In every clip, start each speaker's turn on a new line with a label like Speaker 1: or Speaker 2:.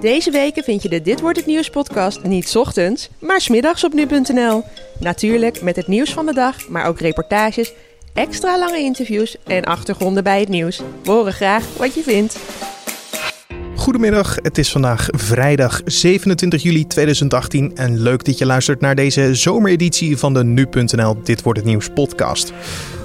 Speaker 1: Deze weken vind je de Dit Wordt Het Nieuws podcast niet ochtends, maar 's middags op nu.nl. Natuurlijk met het nieuws van de dag, maar ook reportages, extra lange interviews en achtergronden bij het nieuws. We horen graag wat je vindt.
Speaker 2: Goedemiddag, het is vandaag vrijdag 27 juli 2018 en leuk dat je luistert naar deze zomereditie van de Nu.nl Dit Wordt Het Nieuws podcast.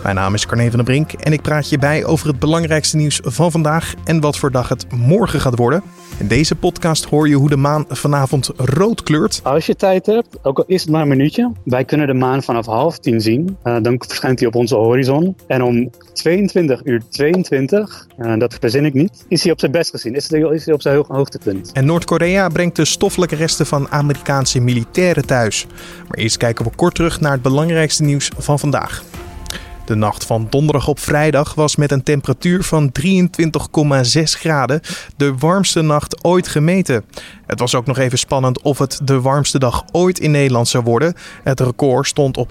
Speaker 2: Mijn naam is Carne van der Brink en ik praat je bij over het belangrijkste nieuws van vandaag en wat voor dag het morgen gaat worden. In deze podcast hoor je hoe de maan vanavond rood kleurt.
Speaker 3: Als je tijd hebt, ook al is het maar een minuutje, wij kunnen de maan vanaf half tien zien. Uh, dan verschijnt hij op onze horizon. En om 22 uur 22, uh, dat verzin ik niet, is hij op zijn best gezien. Is hij, is hij op zijn hoog, hoogtepunt.
Speaker 2: En Noord-Korea brengt de stoffelijke resten van Amerikaanse militairen thuis. Maar eerst kijken we kort terug naar het belangrijkste nieuws van vandaag. De nacht van donderdag op vrijdag was met een temperatuur van 23,6 graden de warmste nacht ooit gemeten. Het was ook nog even spannend of het de warmste dag ooit in Nederland zou worden. Het record stond op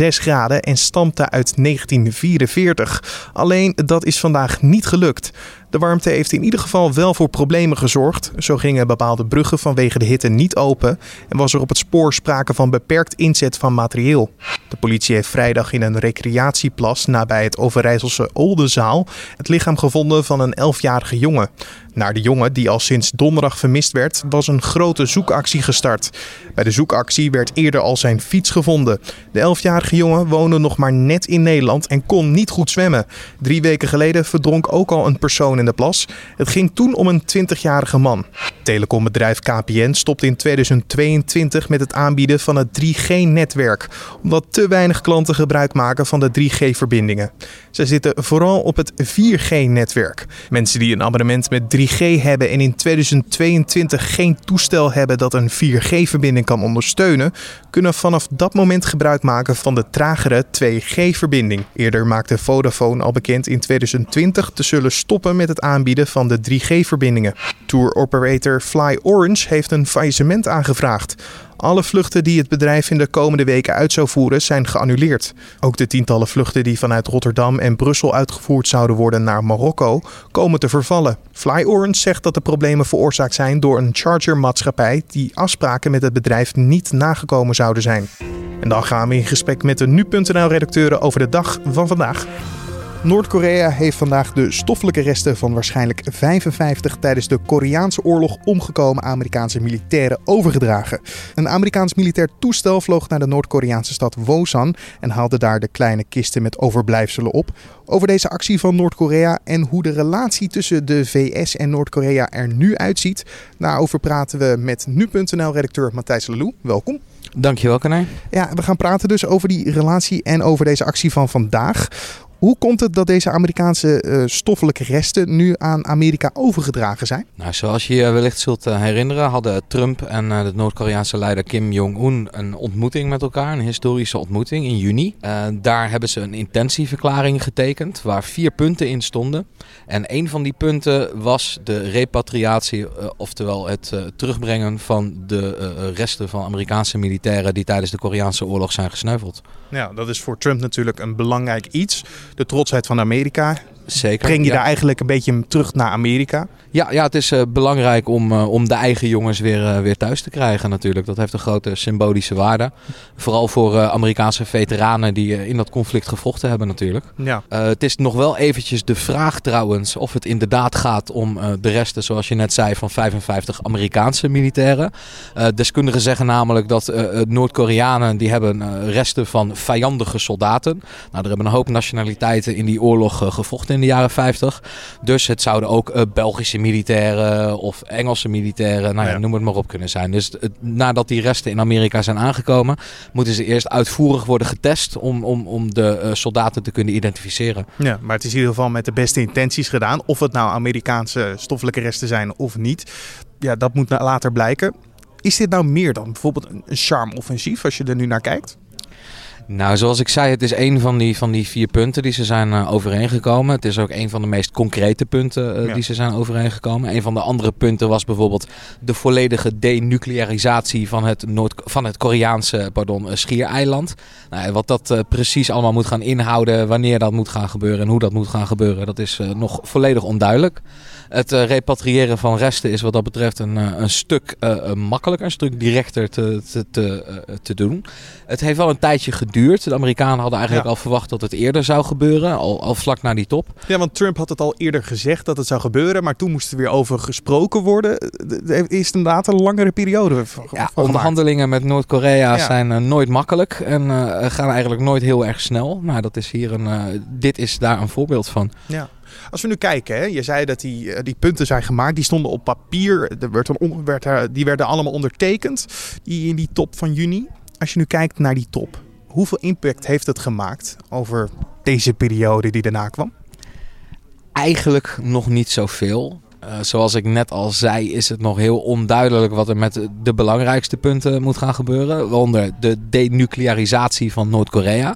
Speaker 2: 38,6 graden en stampte uit 1944. Alleen dat is vandaag niet gelukt. De warmte heeft in ieder geval wel voor problemen gezorgd. Zo gingen bepaalde bruggen vanwege de hitte niet open en was er op het spoor sprake van beperkt inzet van materieel. De politie heeft vrijdag in een recreatieplas nabij het Overijsselse Oldenzaal het lichaam gevonden van een 11-jarige jongen. Naar de jongen, die al sinds donderdag vermist werd, was een grote zoekactie gestart. Bij de zoekactie werd eerder al zijn fiets gevonden. De 11-jarige jongen woonde nog maar net in Nederland en kon niet goed zwemmen. Drie weken geleden verdronk ook al een persoon in de plas. Het ging toen om een 20-jarige man. Telecombedrijf KPN stopt in 2022 met het aanbieden van het 3G-netwerk, omdat te weinig klanten gebruik maken van de 3G-verbindingen. Ze zitten vooral op het 4G-netwerk. Mensen die een abonnement met 3G hebben en in 2022 geen toestel hebben dat een 4G-verbinding kan ondersteunen, kunnen vanaf dat moment gebruik maken van de tragere 2G-verbinding. Eerder maakte Vodafone al bekend in 2020 te zullen stoppen met het aanbieden van de 3G-verbindingen. Tour operator Fly Orange heeft een faillissement aangevraagd. Alle vluchten die het bedrijf in de komende weken uit zou voeren zijn geannuleerd. Ook de tientallen vluchten die vanuit Rotterdam en Brussel uitgevoerd zouden worden naar Marokko komen te vervallen. Fly Orange zegt dat de problemen veroorzaakt zijn door een chargermaatschappij die afspraken met het bedrijf niet nagekomen zouden zijn. En dan gaan we in gesprek met de nu.nl-redacteuren over de dag van vandaag. Noord-Korea heeft vandaag de stoffelijke resten van waarschijnlijk 55 tijdens de Koreaanse oorlog omgekomen Amerikaanse militairen overgedragen. Een Amerikaans militair toestel vloog naar de Noord-Koreaanse stad Wosan en haalde daar de kleine kisten met overblijfselen op. Over deze actie van Noord-Korea en hoe de relatie tussen de VS en Noord-Korea er nu uitziet, daarover praten we met nu.nl-redacteur Matthijs Lelou. Welkom.
Speaker 4: Dankjewel, Kanij.
Speaker 2: Ja, we gaan praten dus over die relatie en over deze actie van vandaag. Hoe komt het dat deze Amerikaanse uh, stoffelijke resten nu aan Amerika overgedragen zijn?
Speaker 4: Nou, zoals je je wellicht zult uh, herinneren, hadden Trump en uh, de Noord-Koreaanse leider Kim Jong-un een ontmoeting met elkaar, een historische ontmoeting in juni. daar hebben ze een intentieverklaring getekend waar vier punten in stonden. En een van die punten was de repatriatie, oftewel het terugbrengen van de resten van Amerikaanse militairen die tijdens de Koreaanse oorlog zijn gesneuveld.
Speaker 2: Ja, dat is voor Trump natuurlijk een belangrijk iets. De trotsheid van Amerika.
Speaker 4: Zeker.
Speaker 2: Breng je
Speaker 4: ja.
Speaker 2: daar eigenlijk een beetje terug naar Amerika?
Speaker 4: Ja, ja het is uh, belangrijk om, uh, om de eigen jongens weer, uh, weer thuis te krijgen natuurlijk. Dat heeft een grote symbolische waarde. Vooral voor Amerikaanse veteranen die in dat conflict gevochten hebben natuurlijk.
Speaker 2: Ja.
Speaker 4: het is nog wel eventjes de vraag trouwens of het inderdaad gaat om de resten, zoals je net zei, van 55 Amerikaanse militairen. deskundigen zeggen namelijk dat Noord-Koreanen die hebben resten van vijandige soldaten. Nou, er hebben een hoop nationaliteiten in die oorlog gevochten in de jaren 50. Dus het zouden ook uh, Belgische militairen of Engelse militairen, nou ja, ja, noem het maar op kunnen zijn. Dus het, nadat die resten in Amerika zijn aangekomen, moeten ze eerst uitvoerig worden getest om, om, om de uh, soldaten te kunnen identificeren.
Speaker 2: Ja, maar het is in ieder geval met de beste intenties gedaan. Of het nou Amerikaanse stoffelijke resten zijn of niet, ja, dat moet later blijken. Is dit nou meer dan bijvoorbeeld een charme-offensief als je er nu naar kijkt?
Speaker 4: Nou, zoals ik zei, het is een van die, van die vier punten die ze zijn uh, overeengekomen. Het is ook een van de meest concrete punten uh, ja. die ze zijn overeengekomen. Een van de andere punten was bijvoorbeeld de volledige denuclearisatie van het, Noord van het Koreaanse pardon, schiereiland. Nou, wat dat uh, precies allemaal moet gaan inhouden, wanneer dat moet gaan gebeuren en hoe dat moet gaan gebeuren, dat is nog volledig onduidelijk. Het uh, repatriëren van resten is wat dat betreft een, een stuk makkelijker, een stuk directer te, te, te, te, doen. Het heeft wel een tijdje geduurd. De Amerikanen hadden eigenlijk al verwacht dat het eerder zou gebeuren, al, al vlak na die top.
Speaker 2: Ja, want Trump had het al eerder gezegd dat het zou gebeuren, maar toen moest er weer over gesproken worden. Is inderdaad een langere periode.
Speaker 4: Ja, onderhandelingen met Noord-Korea zijn nooit makkelijk en gaan eigenlijk nooit heel erg snel. Nou, dat is hier een, dit is daar een voorbeeld van.
Speaker 2: Ja. Als we nu kijken, hè, je zei dat die, eh, die punten zijn gemaakt, die stonden op papier, er werd die werden allemaal ondertekend in die top van juni. Als je nu kijkt naar die top, hoeveel impact heeft het gemaakt over deze periode die daarna kwam?
Speaker 4: Eigenlijk nog niet zoveel. Uh, zoals ik net al zei, is het nog heel onduidelijk wat er met de belangrijkste punten moet gaan gebeuren. Waaronder de denuclearisatie van Noord-Korea.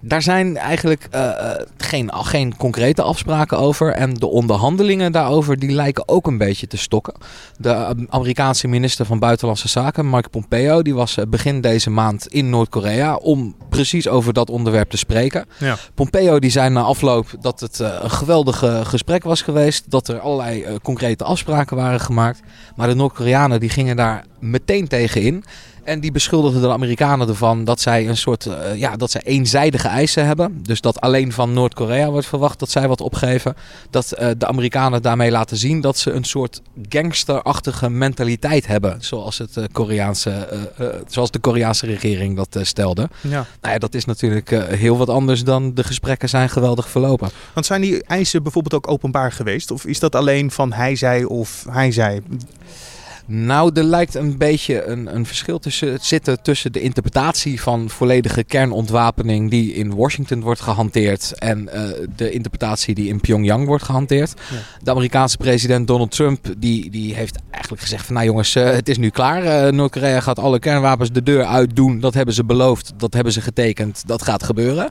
Speaker 4: Daar zijn eigenlijk uh, geen, geen concrete afspraken over. En de onderhandelingen daarover die lijken ook een beetje te stokken. De Amerikaanse minister van Buitenlandse Zaken, Mike Pompeo, die was eh, begin deze maand in Noord-Korea om precies over dat onderwerp te spreken. Ja. Pompeo die zei na afloop dat het een geweldige gesprek was geweest. Dat er allerlei concrete afspraken waren gemaakt. Maar de Noord-Koreanen die gingen daar meteen tegen in. En die beschuldigden de Amerikanen ervan dat zij een soort uh, ja, dat zij eenzijdige eisen hebben. Dus dat alleen van Noord-Korea wordt verwacht dat zij wat opgeven. Dat uh, de Amerikanen daarmee laten zien dat ze een soort gangsterachtige mentaliteit hebben. Zoals, het, uh, Koreaanse, zoals de Koreaanse regering dat stelde. Ja. Nou ja, dat is natuurlijk heel wat anders dan de gesprekken zijn geweldig verlopen.
Speaker 2: Want zijn die eisen bijvoorbeeld ook openbaar geweest? Of is dat alleen van hij zei of hij zei?
Speaker 4: Nou, er lijkt een beetje een, een verschil tussen zitten tussen de interpretatie van volledige kernontwapening die in Washington wordt gehanteerd en uh, de interpretatie die in Pyongyang wordt gehanteerd. Ja. De Amerikaanse president Donald Trump die, die heeft eigenlijk gezegd van nou jongens, uh, het is nu klaar. Uh, Noord-Korea gaat alle kernwapens de deur uitdoen. Dat hebben ze beloofd, dat hebben ze getekend, dat gaat gebeuren.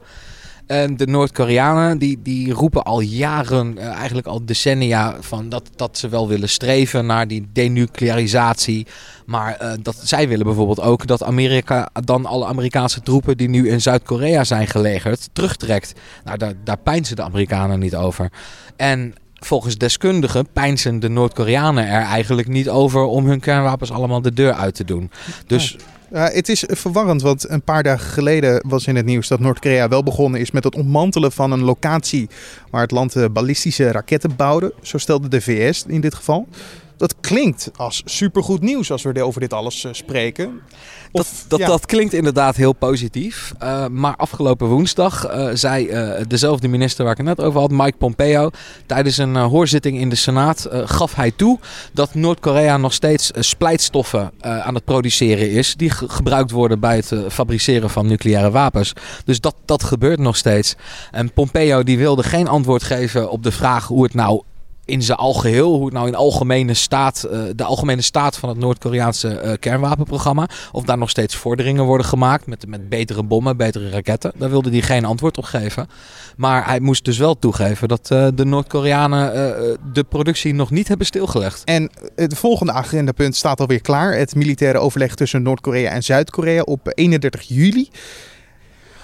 Speaker 4: En de Noord-Koreanen die, die roepen al jaren, uh, eigenlijk al decennia, van dat, dat ze wel willen streven naar die denuclearisatie. Maar uh, dat, zij willen bijvoorbeeld ook dat Amerika dan alle Amerikaanse troepen die nu in Zuid-Korea zijn gelegerd, terugtrekt. Nou, daar, daar pijnzen de Amerikanen niet over. En volgens deskundigen pijnzen de Noord-Koreanen er eigenlijk niet over om hun kernwapens allemaal de deur uit te doen. Dus
Speaker 2: ja, het is verwarrend, want een paar dagen geleden was in het nieuws dat Noord-Korea wel begonnen is met het ontmantelen van een locatie waar het land eh, ballistische raketten bouwde. Zo stelde de VS in dit geval. Dat klinkt als supergoed nieuws als we over dit alles uh, spreken.
Speaker 4: dat, dat, dat klinkt inderdaad heel positief. Uh, maar afgelopen woensdag uh, zei dezelfde minister waar ik het net over had, Mike Pompeo, tijdens een hoorzitting in de Senaat, gaf hij toe dat Noord-Korea nog steeds splijtstoffen aan het produceren is, die gebruikt worden bij het fabriceren van nucleaire wapens. Dus dat, dat gebeurt nog steeds. En Pompeo die wilde geen antwoord geven op de vraag hoe het nou in zijn algeheel, hoe het nou in algemene staat, uh, de algemene staat van het Noord-Koreaanse uh, kernwapenprogramma, of daar nog steeds vorderingen worden gemaakt met, met betere bommen, betere raketten. Daar wilde hij geen antwoord op geven. Maar hij moest dus wel toegeven dat uh, de Noord-Koreanen de productie nog niet hebben stilgelegd.
Speaker 2: En het volgende agendapunt staat alweer klaar. Het militaire overleg tussen Noord-Korea en Zuid-Korea op 31 juli.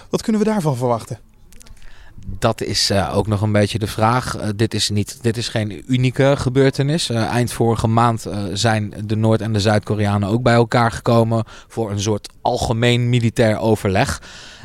Speaker 2: Wat kunnen we daarvan verwachten?
Speaker 4: Dat is uh, ook nog een beetje de vraag. Uh, dit, is niet, dit is geen unieke gebeurtenis. Uh, eind vorige maand zijn de Noord- en de Zuid-Koreanen ook bij elkaar gekomen voor een soort algemeen militair overleg.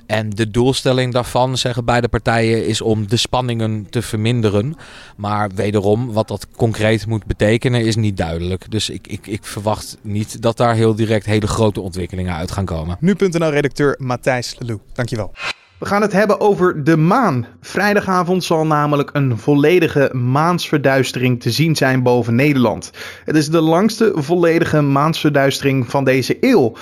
Speaker 4: En de doelstelling daarvan, zeggen beide partijen, is om de spanningen te verminderen. Maar wederom, wat dat concreet moet betekenen, is niet duidelijk. Dus ik, ik, ik verwacht niet dat daar heel direct hele grote ontwikkelingen uit gaan komen.
Speaker 2: Nu.nl-redacteur Matthijs Lelou, dankjewel. We gaan het hebben over de maan. Vrijdagavond zal namelijk een volledige maansverduistering te zien zijn boven Nederland. Het is de langste volledige maansverduistering van deze eeuw.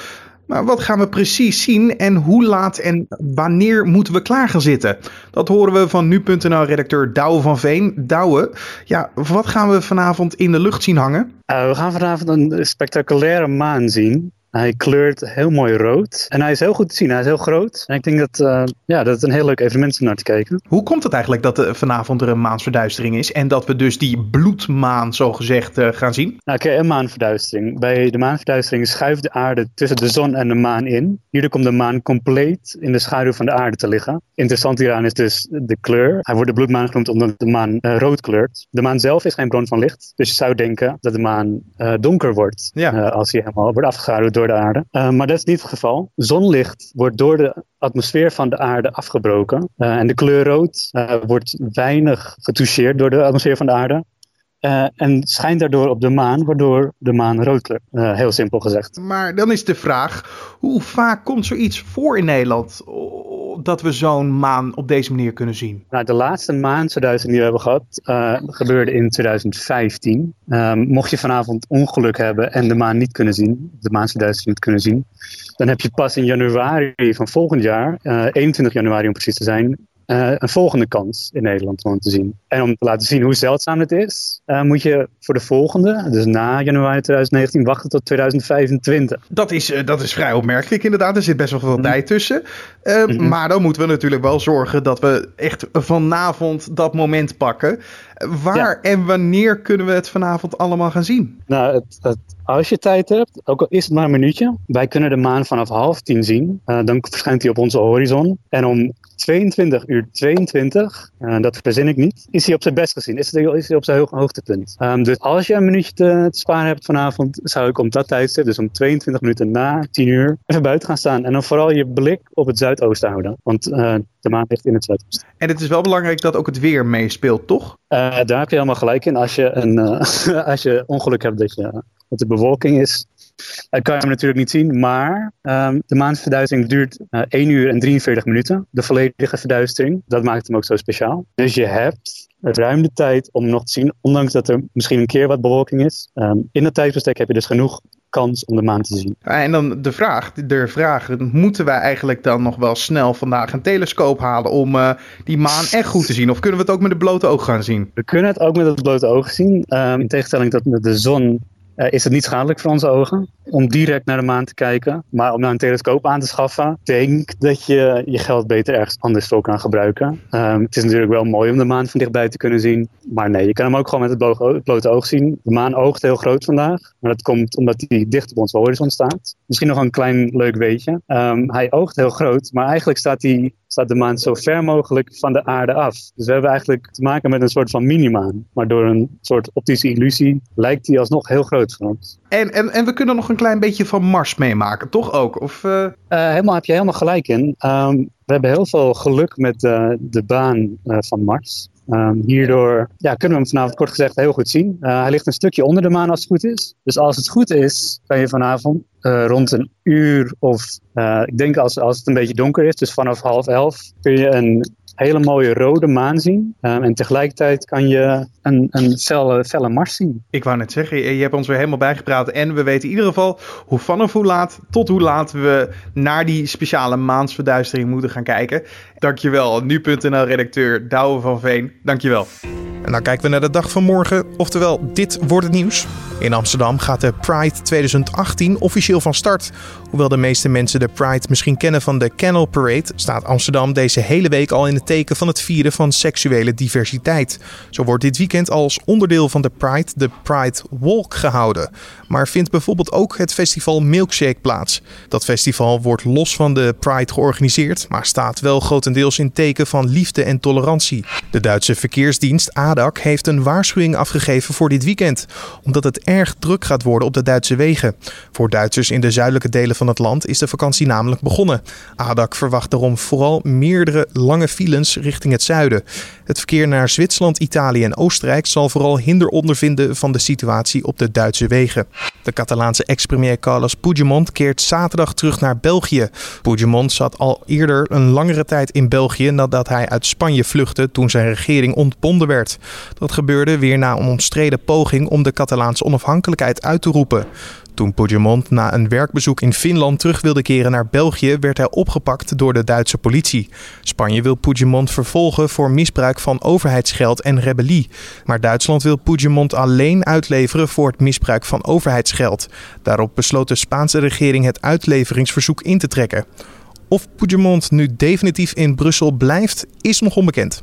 Speaker 2: Maar wat gaan we precies zien en hoe laat en wanneer moeten we klaar gaan zitten? Dat horen we van nu.nl-redacteur Douwe van Veen. Douwe, ja, wat gaan we vanavond in de lucht zien hangen?
Speaker 3: Uh, we gaan vanavond een spectaculaire maan zien. Hij kleurt heel mooi rood. En hij is heel goed te zien. Hij is heel groot. En ik denk dat, uh, ja, dat het een heel leuk evenement is om naar te kijken.
Speaker 2: Hoe komt het eigenlijk dat er vanavond er een maansverduistering is en dat we dus die bloedmaan zogezegd uh, gaan zien?
Speaker 3: Nou, oké, een maanverduistering. Bij de maanverduistering schuift de aarde tussen de zon en de maan in. Hierdoor komt de maan compleet in de schaduw van de aarde te liggen. Interessant hieraan is dus de kleur. Hij wordt de bloedmaan genoemd omdat de maan rood kleurt. De maan zelf is geen bron van licht. Dus je zou denken dat de maan donker wordt ja. als hij helemaal wordt afgeschaduwd door aarde. maar dat is niet het geval. Zonlicht wordt door de atmosfeer van de aarde afgebroken. en de kleur rood wordt weinig getoucheerd door de atmosfeer van de aarde. Uh, en schijnt daardoor op de maan, waardoor de maan rood kleurt. Uh, heel simpel gezegd.
Speaker 2: Maar dan is de vraag: hoe vaak komt zoiets voor in Nederland? Dat we zo'n maan op deze manier kunnen zien?
Speaker 3: Nou, de laatste maanverduistering die we hebben gehad, uh, gebeurde in 2015. Ehm, mocht je vanavond ongeluk hebben en de maan niet kunnen zien, de maansverduistering niet kunnen zien, dan heb je pas in januari van volgend jaar, 21 januari om precies te zijn, uh, een volgende kans in Nederland om te zien. En om te laten zien hoe zeldzaam het is, uh, moet je voor de volgende, dus na januari 2019, wachten tot 2025.
Speaker 2: Dat is, uh, dat is vrij opmerkelijk inderdaad. Er zit best wel veel mm. tijd tussen. Mm -hmm. Maar dan moeten we natuurlijk wel zorgen dat we echt vanavond dat moment pakken. Waar ja. en wanneer kunnen we het vanavond allemaal gaan zien?
Speaker 3: Nou, het, het, als je tijd hebt, ook al is het maar een minuutje. Wij kunnen de maan vanaf half tien zien. dan verschijnt hij op onze horizon. En om 22 uur 22, uh, dat verzin ik niet, is hij op zijn best gezien. Is, hij, is hij op zijn hoog, hoogtepunt. Um, dus als je een minuutje te, te, sparen hebt vanavond, zou ik om dat tijdstip, dus om 22 minuten na 10 uur, even buiten gaan staan. En dan vooral je blik op het zuidoosten houden. Want uh, de maan ligt in het zuidoosten.
Speaker 2: En het is wel belangrijk dat ook het weer meespeelt, toch?
Speaker 3: Uh, daar heb je helemaal gelijk in. Als je, een, als je ongeluk hebt dat, je, dat de bewolking is, dat kan je hem natuurlijk niet zien, maar um, de maansverduistering duurt uh, 1 uur en 43 minuten. De volledige verduistering. Dat maakt hem ook zo speciaal. Dus je hebt ruim de tijd om nog te zien, ondanks dat er misschien een keer wat bewolking is. Um, in dat tijdsbestek heb je dus genoeg kans om de maan te zien.
Speaker 2: En dan de vraag, de vraag, moeten wij eigenlijk dan nog wel snel vandaag een telescoop halen om uh, die maan echt goed te zien? Of kunnen we het ook met het blote oog gaan zien?
Speaker 3: We kunnen het ook met het blote oog zien. Um, in tegenstelling tot met de zon uh, is het niet schadelijk voor onze ogen om direct naar de maan te kijken. Maar om nou een telescoop aan te schaffen, denk dat je je geld beter ergens anders voor kan gebruiken. Um, het is natuurlijk wel mooi om de maan van dichtbij te kunnen zien. Maar nee, je kan hem ook gewoon met het blote oog zien. De maan oogt heel groot vandaag. Maar dat komt omdat hij dicht op onze horizon staat. Misschien nog een klein leuk weetje. Um, hij oogt heel groot, maar eigenlijk staat, hij, staat de maan zo ver mogelijk van de aarde af. Dus we hebben eigenlijk te maken met een soort van minimaan. Maar door een soort optische illusie lijkt hij alsnog heel groot voor ons.
Speaker 2: En, en, en we kunnen nog een klein beetje van Mars meemaken, toch ook? Of, uh...
Speaker 3: Uh, helemaal, heb je helemaal gelijk in. Um, we hebben heel veel geluk met uh, de baan van Mars. Um, hierdoor ja, kunnen we hem vanavond kort gezegd heel goed zien. hij ligt een stukje onder de maan als het goed is. Dus als het goed is, kan je vanavond rond een uur of ik denk als, als het een beetje donker is, dus vanaf half elf, kun je een hele mooie rode maan zien. Um, en tegelijkertijd kan je een, een felle, felle Mars zien.
Speaker 2: Ik wou net zeggen, je, je hebt ons weer helemaal bijgepraat. En we weten in ieder geval hoe vanaf hoe laat tot hoe laat we naar die speciale maansverduistering moeten gaan kijken. Dankjewel, nu.nl-redacteur Douwe van Veen. Dankjewel. En dan kijken we naar de dag van morgen, oftewel dit wordt het nieuws. In Amsterdam gaat de Pride 2018 officieel van start. Hoewel de meeste mensen de Pride misschien kennen van de Canal Parade, staat Amsterdam deze hele week al in het teken van het vieren van seksuele diversiteit. Zo wordt dit weekend als onderdeel van de Pride de Pride Walk gehouden. Maar vindt bijvoorbeeld ook het festival Milkshake plaats. Dat festival wordt los van de Pride georganiseerd, maar staat wel grotendeels in teken van liefde en tolerantie. De Duitse verkeersdienst ADAC heeft een waarschuwing afgegeven voor dit weekend, omdat het erg druk gaat worden op de Duitse wegen. Voor Duitsers in de zuidelijke delen van het land is de vakantie namelijk begonnen. ADAC verwacht daarom vooral meerdere lange files richting het zuiden. Het verkeer naar Zwitserland, Italië en Oostenrijk zal vooral hinder ondervinden van de situatie op de Duitse wegen. De Catalaanse ex-premier Carles Puigdemont keert zaterdag terug naar België. Puigdemont zat al eerder een langere tijd in België nadat hij uit Spanje vluchtte toen zijn regering ontbonden werd. Dat gebeurde weer na een omstreden poging om de Catalaanse onafhankelijkheid uit te roepen. Toen Puigdemont na een werkbezoek in Finland terug wilde keren naar België, werd hij opgepakt door de Duitse politie. Spanje wil Puigdemont vervolgen voor misbruik van overheidsgeld en rebellie. Maar Duitsland wil Puigdemont alleen uitleveren voor het misbruik van overheidsgeld. Daarop besloot de Spaanse regering het uitleveringsverzoek in te trekken. Of Puigdemont nu definitief in Brussel blijft, is nog onbekend.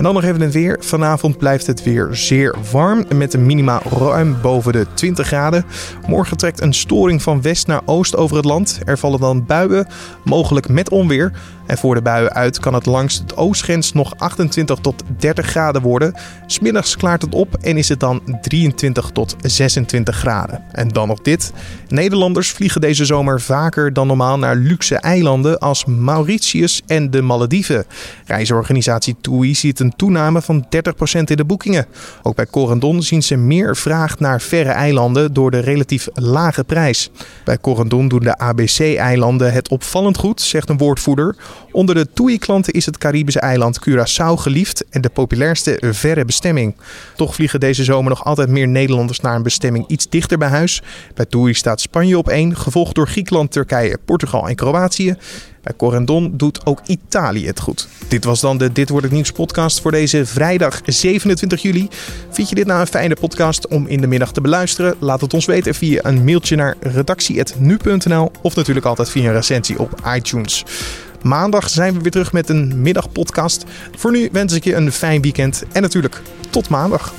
Speaker 2: En dan nog even het weer. Vanavond blijft het weer zeer warm met een minima ruim boven de 20 graden. Morgen trekt een storing van west naar oost over het land. Er vallen dan buien, mogelijk met onweer. En voor de buien uit kan het langs het oostgrens nog 28 tot 30 graden worden. Smiddags klaart het op en is het dan 23 tot 26 graden. En dan nog dit. Nederlanders vliegen deze zomer vaker dan normaal naar luxe eilanden als Mauritius en de Malediven. Reisorganisatie TUI ziet een toename van 30% in de boekingen. Ook bij Corendon zien ze meer vraag naar verre eilanden door de relatief lage prijs. Bij Corendon doen de ABC-eilanden het opvallend goed, zegt een woordvoerder. Onder de TUI-klanten is het Caribische eiland Curaçao geliefd en de populairste verre bestemming. Toch vliegen deze zomer nog altijd meer Nederlanders naar een bestemming iets dichter bij huis. Bij TUI staat Spanje op één, gevolgd door Griekenland, Turkije, Portugal en Kroatië. Bij Corendon doet ook Italië het goed. Dit was dan de Dit wordt het nieuws podcast voor deze vrijdag 27 juli. Vind je dit nou een fijne podcast om in de middag te beluisteren? Laat het ons weten via een mailtje naar redactie.nu.nl of natuurlijk altijd via een recensie op iTunes. Maandag zijn we weer terug met een middagpodcast. Voor nu wens ik je een fijn weekend en natuurlijk tot maandag.